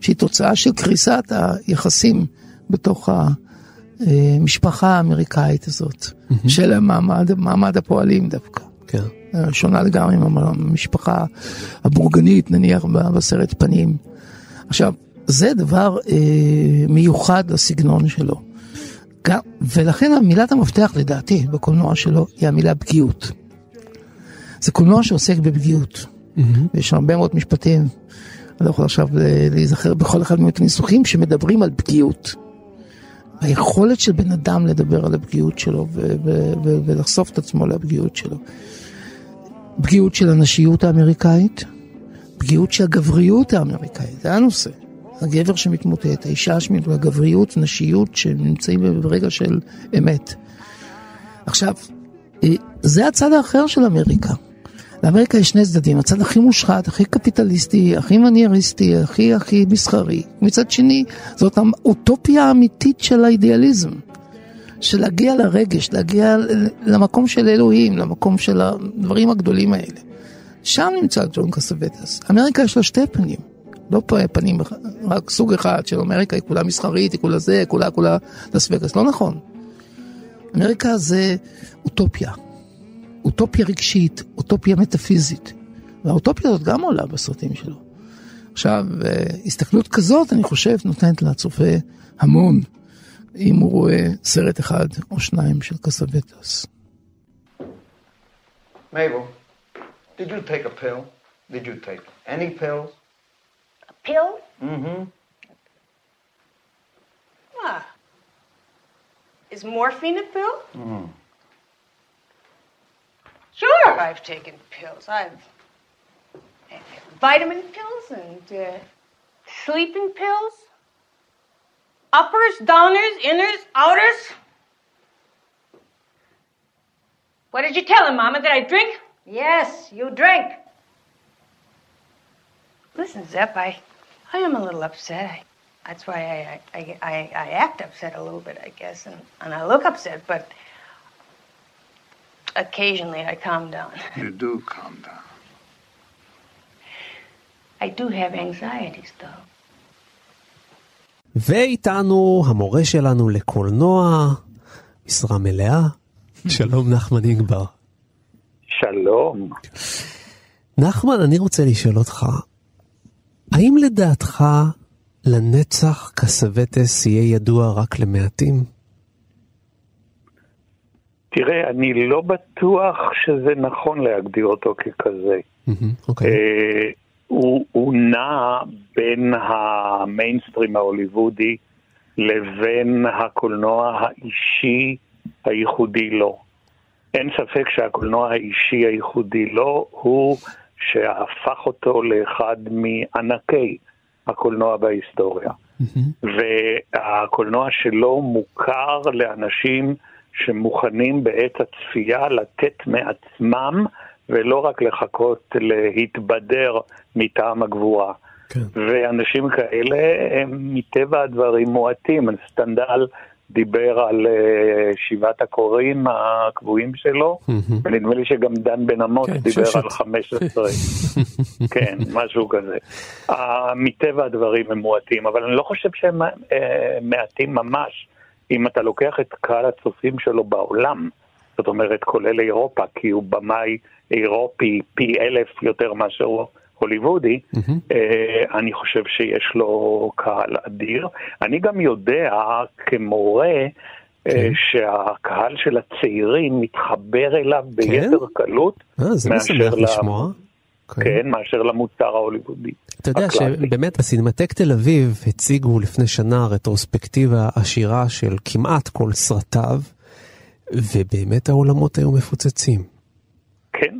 שהיא תוצאה של קריסת היחסים בתוך המשפחה האמריקאית הזאת, mm-hmm. של המעמד, מעמד הפועלים דווקא. כן. שונה לגמרי עם המשפחה הבורגנית, נניח בסרט פנים. עכשיו, זה דבר אה, מיוחד לסגנון שלו. גם, ולכן המילת המפתח לדעתי בקולנוע שלו היא המילה פגיעות. זה קולנוע שעוסק בפגיעות. Mm-hmm. יש הרבה מאוד משפטים, אני לא יכול עכשיו להיזכר בכל אחד מאת הניסוחים שמדברים על פגיעות. היכולת של בן אדם לדבר על הפגיעות שלו ו- ו- ו- ולחשוף את עצמו לפגיעות שלו. פגיעות של הנשיות האמריקאית, פגיעות של הגבריות האמריקאית, זה הנושא. הגבר שמתמוטט, האישה שמתמוטט, הגבריות, נשיות שנמצאים ברגע של אמת. עכשיו, אה, זה הצד האחר של אמריקה. לאמריקה יש שני צדדים, הצד הכי מושחת, הכי קפיטליסטי, הכי מנייריסטי, הכי הכי מסחרי. מצד שני, זאת האוטופיה האמיתית של האידיאליזם. של להגיע לרגש, להגיע למקום של אלוהים, למקום של הדברים הגדולים האלה. שם נמצא ג'ון קסווטס. אמריקה יש לה שתי פנים. לא פנים, רק סוג אחד של אמריקה היא כולה מסחרית, היא כולה זה, כולה כולה לס. לא נכון. אמריקה זה אוטופיה. אוטופיה רגשית, אוטופיה מטאפיזית. והאוטופיה הזאת גם עולה בסרטים שלו. עכשיו, אה, הסתכלות כזאת, אני חושב, נותנת לצופה המון, אם הוא רואה סרט אחד או שניים של קסווטס. Mabel, did you take a pill? Did you take any pills? A pill? Mm-hmm. Ah. Is morphine a pill? Mm. Sure, I've taken pills. I've vitamin pills and uh, sleeping pills. Uppers, downers, inners, outers. What did you tell him, Mama? Did I drink? Yes, you drink. Listen, Zep, I, I am a little upset. I, that's why I, I, I, I act upset a little bit, I guess, and, and I look upset, but occasionally I calm down. You do calm down. I do have anxieties, though. ואיתנו המורה שלנו לקולנוע, משרה מלאה, שלום נחמן יגבר. שלום. נחמן, אני רוצה לשאול אותך, האם לדעתך לנצח קסווטס יהיה ידוע רק למעטים? תראה, אני לא בטוח שזה נכון להגדיר אותו ככזה. אוקיי. אה, הוא, הוא נע בין המיינסטרים ההוליוודי לבין הקולנוע האישי הייחודי לו. אין ספק שהקולנוע האישי הייחודי לו הוא שהפך אותו לאחד מענקי הקולנוע בהיסטוריה. והקולנוע שלו מוכר לאנשים שמוכנים בעת הצפייה לתת מעצמם ולא רק לחכות להתבדר מטעם הגבורה. כן. ואנשים כאלה הם מטבע הדברים מועטים. סטנדל דיבר על אה, שבעת הקוראים הקבועים שלו, ונדמה לי שגם דן בן אמוץ כן, דיבר ששת. על 15. כן, משהו כזה. אה, מטבע הדברים הם מועטים, אבל אני לא חושב שהם אה, מעטים ממש. אם אתה לוקח את קהל הצופים שלו בעולם, זאת אומרת כולל אירופה, כי הוא במאי אירופי פי אלף יותר מאשר הוא הוליוודי, אה, אני חושב שיש לו קהל אדיר. אני גם יודע כמורה אה, שהקהל של הצעירים מתחבר אליו ביתר קלות אה, זה משמח לשמוע. כן, מאשר למוצר ההוליוודי. אתה יודע הקלאסי. שבאמת בסינמטק תל אביב הציגו לפני שנה רטרוספקטיבה עשירה של כמעט כל סרטיו, ובאמת העולמות היו מפוצצים. כן.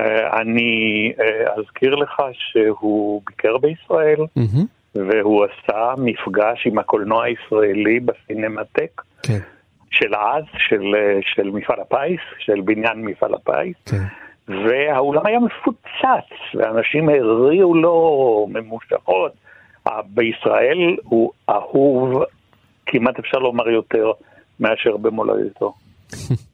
אה, אני אה, אזכיר לך שהוא ביקר בישראל, מהמם. והוא עשה מפגש עם הקולנוע הישראלי בסינמטק כן. של אז, של, אה, של מפעל הפיס, של בניין מפעל הפיס, כן. והאולם היה מפוצץ, ואנשים הריעו לו ממושכות. אה, בישראל הוא אהוב, כמעט אפשר לומר יותר, מאשר במולדתו.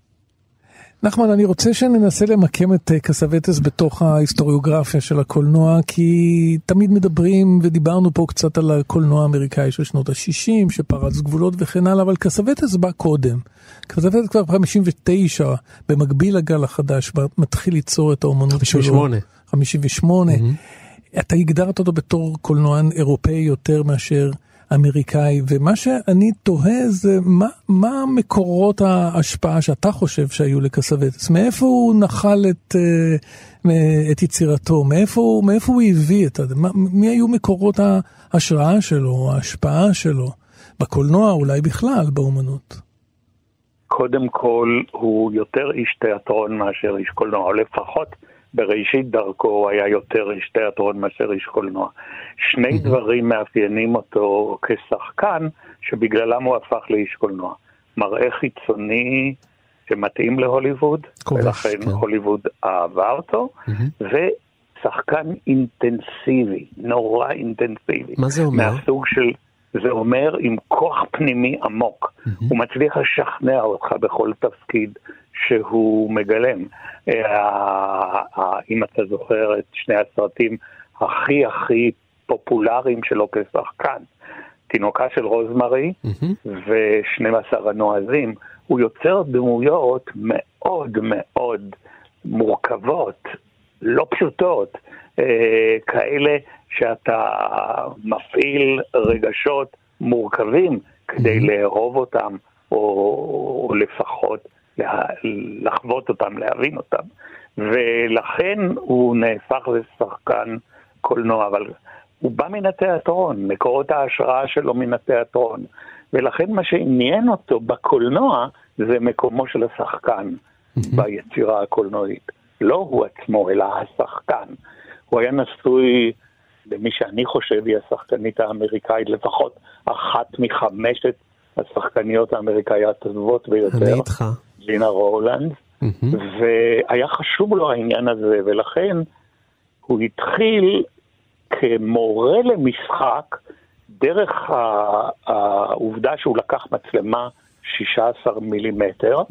נחמן, אני רוצה שננסה למקם את אה, קסווטס בתוך ההיסטוריוגרפיה של הקולנוע, כי תמיד מדברים, ודיברנו פה קצת על הקולנוע האמריקאי של שנות ה-60, שפרץ גבולות וכן הלאה, אבל קסווטס בא קודם. קסווטס כבר ב-59, במקביל לגל החדש, מתחיל ליצור את האומנות שלו. 58. 58. אתה הגדרת אותו בתור קולנוען אירופאי יותר מאשר אמריקאי, ומה שאני תוהה זה מה, מה מקורות ההשפעה שאתה חושב שהיו לקסווטס? מאיפה הוא נחל את, אה, מ- את יצירתו? מאיפה, מאיפה הוא הביא את זה? מי היו מקורות ההשראה שלו, ההשפעה שלו? בקולנוע, אולי בכלל, באומנות. קודם כל, הוא יותר איש תיאטרון מאשר איש קולנוע, או לפחות בראשית דרכו הוא היה יותר איש תיאטרון מאשר איש קולנוע. שני דברים מאפיינים אותו כשחקן, שבגללם הוא הפך לאיש קולנוע. מראה חיצוני שמתאים להוליווד, כובש, ולכן כן. הוליווד אהבה אותו, ושחקן אינטנסיבי, נורא אינטנסיבי. מה זה אומר? מהסוג של, זה אומר עם כוח פנימי עמוק. הוא מצליח לשכנע אותך בכל תפקיד שהוא מגלם. אה, אם אתה זוכר את שני הסרטים הכי הכי פופולריים שלו כשחקן, תינוקה של רוזמרי ו-12 הנועזים, הוא יוצר דמויות מאוד מאוד מורכבות, לא פשוטות, אה, כאלה שאתה מפעיל רגשות מורכבים כדי לאהוב אותם, או, או לפחות לחוות אותם, להבין אותם. ולכן הוא נהפך לשחקן קולנוע, אבל הוא בא מן התיאטרון, מקורות ההשראה שלו מן התיאטרון. ולכן מה שעניין אותו בקולנוע זה מקומו של השחקן ביצירה הקולנועית. לא הוא עצמו, אלא השחקן. הוא היה נשוי למי שאני חושב היא השחקנית האמריקאית, לפחות אחת מחמשת השחקניות האמריקאיות הטובות ביותר. אני איתך. לינה רולנד, והיה חשוב לו העניין הזה, ולכן הוא התחיל כמורה למשחק דרך העובדה שהוא לקח מצלמה 16 מילימטר,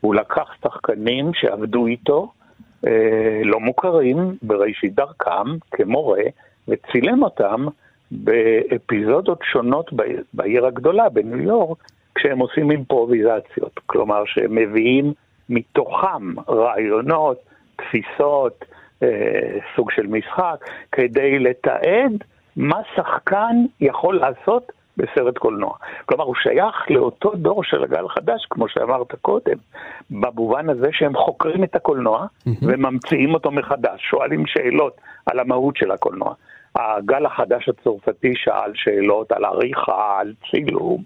הוא לקח שחקנים שעבדו איתו, אה, לא מוכרים, בראשית דרכם, כמורה, וצילם אותם באפיזודות שונות בעיר הגדולה, בניו יורק, כשהם עושים אימפרוביזציות. כלומר, שהם מביאים מתוכם רעיונות, תפיסות, אה, סוג של משחק, כדי לתעד מה שחקן יכול לעשות בסרט קולנוע. כלומר, הוא שייך לאותו דור של הגל החדש, כמו שאמרת קודם, במובן הזה שהם חוקרים את הקולנוע וממציאים אותו מחדש, שואלים שאלות על המהות של הקולנוע. הגל החדש הצרפתי שאל שאלות על עריכה, על צילום,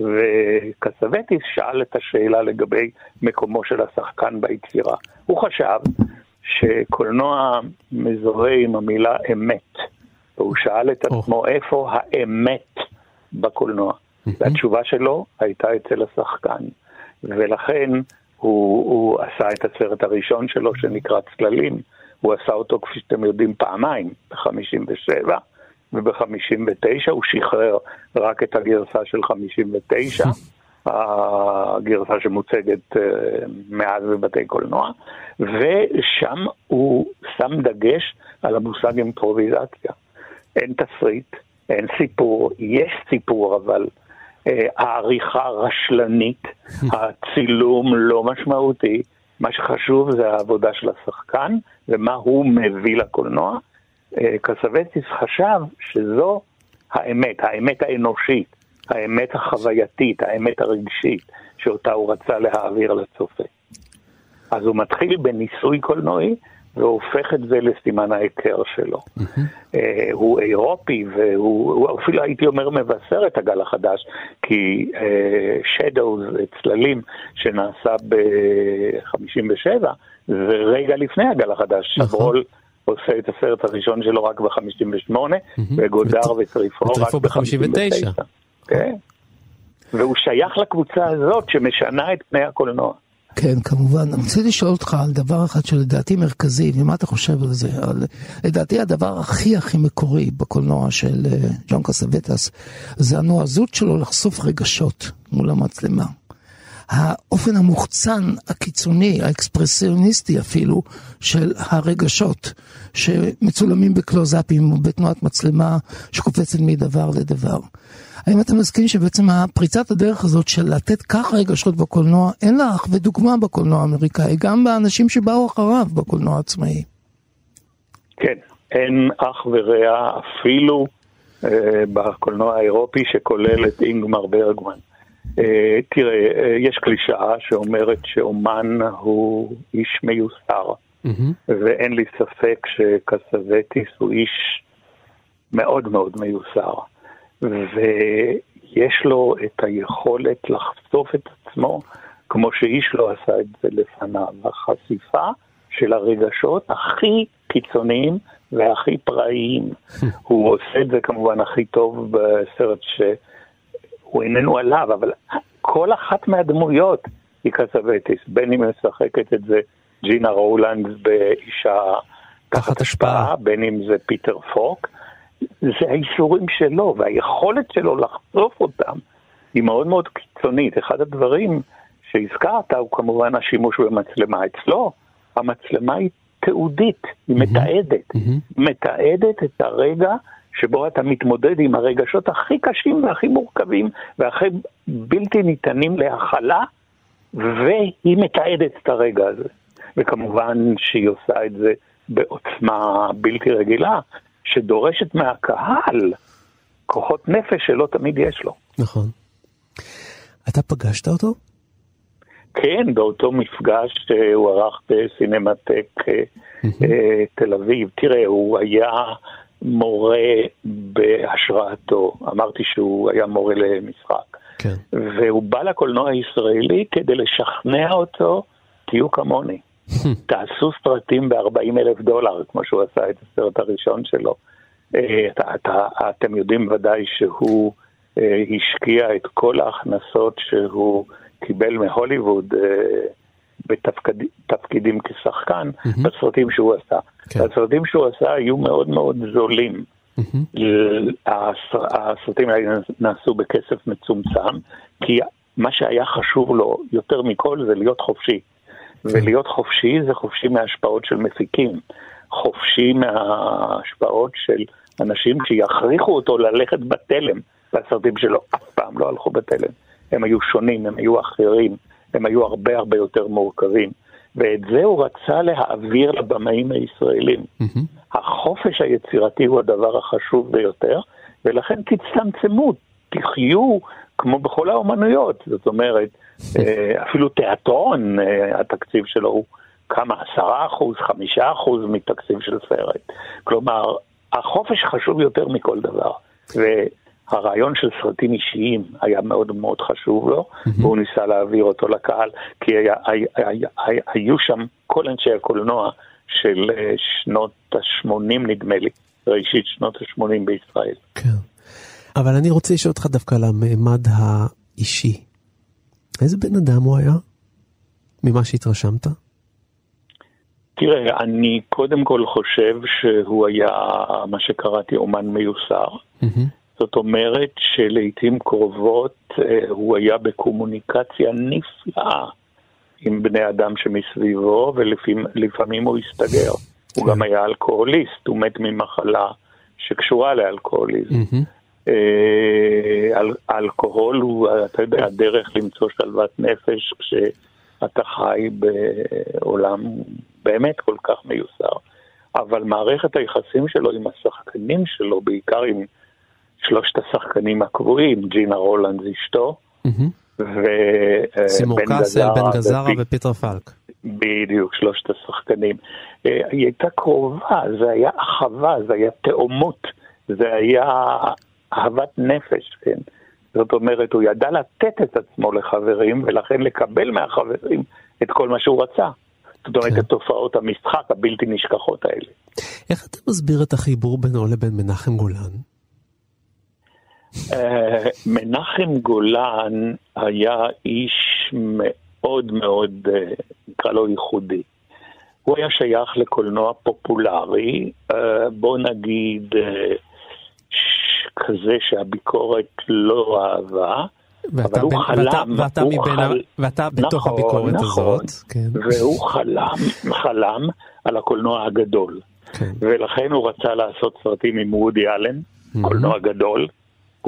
וקסווטיס שאל את השאלה לגבי מקומו של השחקן ביצירה. הוא חשב שקולנוע מזוהה עם המילה אמת, והוא שאל את עצמו איפה האמת בקולנוע. והתשובה שלו הייתה אצל השחקן, ולכן הוא, הוא עשה את הסרט הראשון שלו שנקרא צללים. הוא עשה אותו, כפי שאתם יודעים, פעמיים, ב-57 וב-59 הוא שחרר רק את הגרסה של 59, הגרסה שמוצגת אה, מאז בבתי קולנוע, ושם הוא שם דגש על המושג אימפרוביזציה. אין תסריט, אין סיפור, יש סיפור אבל אה, העריכה רשלנית, הצילום לא משמעותי, מה שחשוב זה העבודה של השחקן ומה הוא מביא לקולנוע. אה, קסווטיס חשב שזו האמת, האמת האנושית, האמת החווייתית, האמת הרגשית, שאותה הוא רצה להעביר לצופה. אז הוא מתחיל בניסוי קולנועי והופך את זה לסימן ההיכר שלו. אה, הוא אירופי והוא הוא אפילו הייתי אומר מבשר את הגל החדש, כי שדוז, uh, צללים, שנעשה ב-57, זה רגע לפני הגל החדש. שברול עושה את הסרט הראשון שלו רק ב-58, וגודר וטריפו רק ב-59. כן. והוא שייך לקבוצה הזאת שמשנה את פני הקולנוע. כן, כמובן. אני רוצה לשאול אותך על דבר אחד שלדעתי מרכזי, ומה אתה חושב על זה? על, לדעתי הדבר הכי הכי מקורי בקולנוע של uh, ג'ון קסווטס, זה הנועזות שלו לחשוף רגשות מול המצלמה. האופן המוחצן, הקיצוני, האקספרסיוניסטי אפילו, של הרגשות, שמצולמים בקלוזאפים או בתנועת מצלמה שקופצת מדבר לדבר. האם אתה מסכים שבעצם הפריצת הדרך הזאת של לתת כך רגשות בקולנוע, אין לה אח ודוגמה בקולנוע האמריקאי, גם באנשים שבאו אחריו בקולנוע העצמאי. כן, אין אח ורע אפילו אה, בקולנוע האירופי שכולל את אינגמר ברגמן. אה, תראה, אה, יש קלישאה שאומרת שאומן הוא איש מיוסר, mm-hmm. ואין לי ספק שקסווטיס הוא איש מאוד מאוד מיוסר. ויש לו את היכולת לחשוף את עצמו כמו שאיש לא עשה את זה לפניו. החשיפה של הרגשות הכי קיצוניים והכי פראיים. הוא עושה את זה כמובן הכי טוב בסרט שהוא איננו עליו, אבל כל אחת מהדמויות היא קסווטיס, בין אם משחקת את זה ג'ינה רולנד באישה תחת השפעה, בין אם זה פיטר פוק. זה האישורים שלו, והיכולת שלו לחשוף אותם היא מאוד מאוד קיצונית. אחד הדברים שהזכרת הוא כמובן השימוש במצלמה. אצלו המצלמה היא תיעודית, היא mm-hmm. מתעדת. Mm-hmm. מתעדת את הרגע שבו אתה מתמודד עם הרגשות הכי קשים והכי מורכבים והכי בלתי ניתנים להכלה, והיא מתעדת את הרגע הזה. וכמובן שהיא עושה את זה בעוצמה בלתי רגילה, שדורשת מהקהל כוחות נפש שלא תמיד יש לו. נכון. אתה פגשת אותו? כן, באותו מפגש שהוא ערך בסינמטק mm-hmm. תל אביב. תראה, הוא היה מורה בהשראתו. אמרתי שהוא היה מורה למשחק. כן. והוא בא לקולנוע הישראלי כדי לשכנע אותו, תהיו כמוני. תעשו סרטים ב-40 אלף דולר, כמו שהוא עשה את הסרט הראשון שלו. אה, את, את, אתם יודעים ודאי שהוא אה, השקיע את כל ההכנסות שהוא קיבל מהוליווד אה, בתפקידים כשחקן, mm-hmm. בסרטים שהוא עשה. כן. הסרטים שהוא עשה היו מאוד מאוד זולים. Mm-hmm. הסרטים האלה נעשו בכסף מצומצם, כי מה שהיה חשוב לו יותר מכל זה להיות חופשי. ולהיות חופשי זה חופשי מהשפעות של מפיקים, חופשי מההשפעות של אנשים שיכריחו אותו ללכת בתלם, והסרטים שלו אף פעם לא הלכו בתלם. הם היו שונים, הם היו אחרים, הם היו הרבה הרבה יותר מורכבים. ואת זה הוא רצה להעביר לבמאים הישראלים. Mm-hmm. החופש היצירתי הוא הדבר החשוב ביותר, ולכן תצטמצמו, תחיו כמו בכל האומנויות. זאת אומרת, אה, אפילו תיאטרון, אה, התקציב שלו הוא כמה, עשרה אחוז, חמישה אחוז מתקציב של סרט. כלומר, החופש חשוב יותר מכל דבר. הרעיון של סרטים אישיים היה מאוד מאוד חשוב לו, והוא ניסה להעביר אותו לקהל, כי היה, היה, היה, היה, היו שם כל אנשי הקולנוע של אה, שנות ה-80 נדמה לי, ראשית שנות ה-80 בישראל. אבל אני רוצה לשאול אותך דווקא על הממד האישי. איזה בן אדם הוא היה? ממה שהתרשמת? תראה, אני קודם כל חושב שהוא היה מה שקראתי אומן מיוסר. זאת אומרת שלעיתים קרובות אה, הוא היה בקומוניקציה נפלאה עם בני אדם שמסביבו, ולפעמים הוא הסתגר. הוא גם היה אלכוהוליסט, הוא מת ממחלה שקשורה לאלכוהוליזם. אה, אל, אלכוהול הוא, אתה יודע, הדרך למצוא שלוות נפש כשאתה חי בעולם באמת כל כך מיוסר. אבל מערכת היחסים שלו עם השחקנים שלו, בעיקר עם שלושת השחקנים הקבועים, ג'ינה רולנד אשתו, סימור קאסל, בן גזרה ופיטר פלק. בדיוק, שלושת השחקנים. אה, היא הייתה קרובה, זה היה אחווה, זה היה תאומות, זה היה אהבת נפש, כן? זאת אומרת, הוא ידע לתת את עצמו לחברים, ולכן לקבל מהחברים את כל מה שהוא רצה. זאת אומרת, כן. את תופעות המשחק הבלתי נשכחות האלה. איך אתה מסביר את החיבור בינו לבין מנחם גולן? אה, מנחם גולן היה איש מאוד מאוד, אה, נקרא לו ייחודי. הוא היה שייך לקולנוע פופולרי, אה, בוא נגיד כזה שהביקורת לא אהבה, ואתה אבל הוא בין- חלם, ואתה- ואתה הוא מבין ה- חל- ואתה בתוך נכון, הביקורת נכון. הזאת, כן. והוא חלם, חלם על הקולנוע הגדול. כן. ולכן הוא רצה לעשות סרטים עם וודי אלן, קולנוע גדול.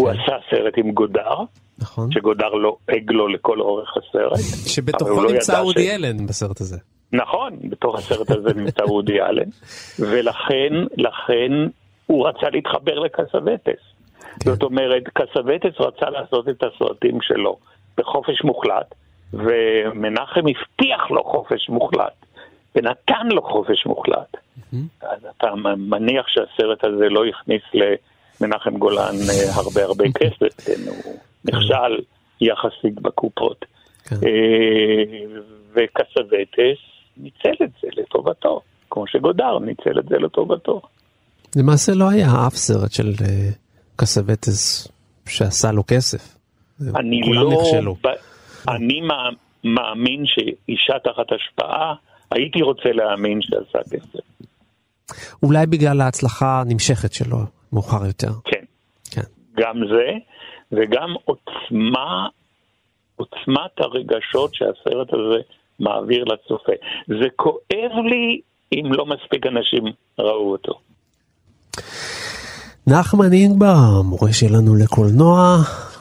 הוא עשה סרט עם גודר, כן. נכון. שגודר לועג לו לכל אורך הסרט. שבתוכו לא נמצא אודי ש- אלן בסרט הזה. נכון, בתוך הסרט הזה נמצא וודי אלן, ולכן, לכן הוא רצה להתחבר לקסווטס. כן. זאת אומרת, קסווטס רצה לעשות את הסרטים שלו בחופש מוחלט, ומנחם הבטיח לו חופש מוחלט, ונתן לו חופש מוחלט. אז אתה מניח שהסרט הזה לא הכניס למנחם גולן אה, הרבה הרבה כסף, כן, הוא נכשל יחסית בקופות. כן. אה, וקסווטס ניצל את זה לטובתו, כמו שגודר ניצל את זה לטובתו. למעשה לא היה אף סרט של אה, קסווטס שעשה לו כסף. אני לא... נכשלו. ב... אני מא... מאמין שאישה תחת השפעה, הייתי רוצה להאמין שעשה כסף. אולי בגלל ההצלחה הנמשכת שלו מאוחר יותר. כן. כן. גם זה, וגם עוצמה, עוצמת הרגשות שהסרט הזה מעביר לצופה. זה כואב לי אם לא מספיק אנשים ראו אותו. נחמן אינגבר, המורה שלנו לקולנוע,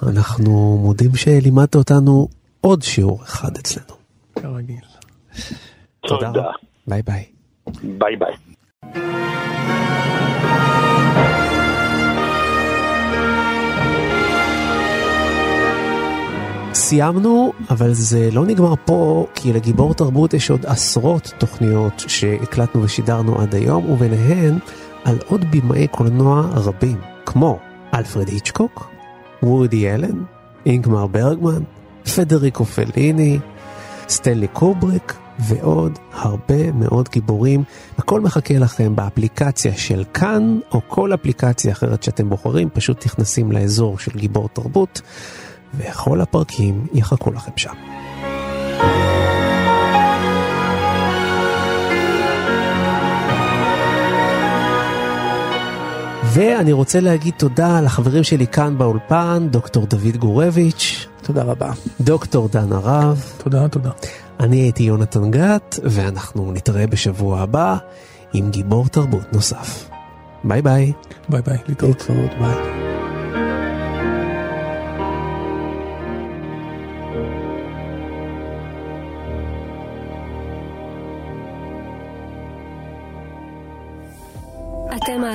אנחנו מודים שלימדת אותנו עוד שיעור אחד אצלנו. כרגיל. תודה. ביי ביי. ביי ביי. סיימנו, אבל זה לא נגמר פה, כי לגיבור תרבות יש עוד עשרות תוכניות שהקלטנו ושידרנו עד היום, וביניהן על עוד במאי קולנוע רבים, כמו אלפרד היצ'קוק, וודי אלן, אינגמר ברגמן, פדריקו פליני, סטנלי קובריק ועוד הרבה מאוד גיבורים. הכל מחכה לכם באפליקציה של כאן, או כל אפליקציה אחרת שאתם בוחרים, פשוט נכנסים לאזור של גיבור תרבות, וכל הפרקים יחכו לכם שם. ואני רוצה להגיד תודה לחברים שלי כאן באולפן, דוקטור דוד גורביץ', תודה רבה. דוקטור דן הרב, תודה, תודה. אני הייתי יונתן גת, ואנחנו נתראה בשבוע הבא עם גיבור תרבות נוסף. ביי ביי. ביי ביי, להתראות. להתראות, ביי.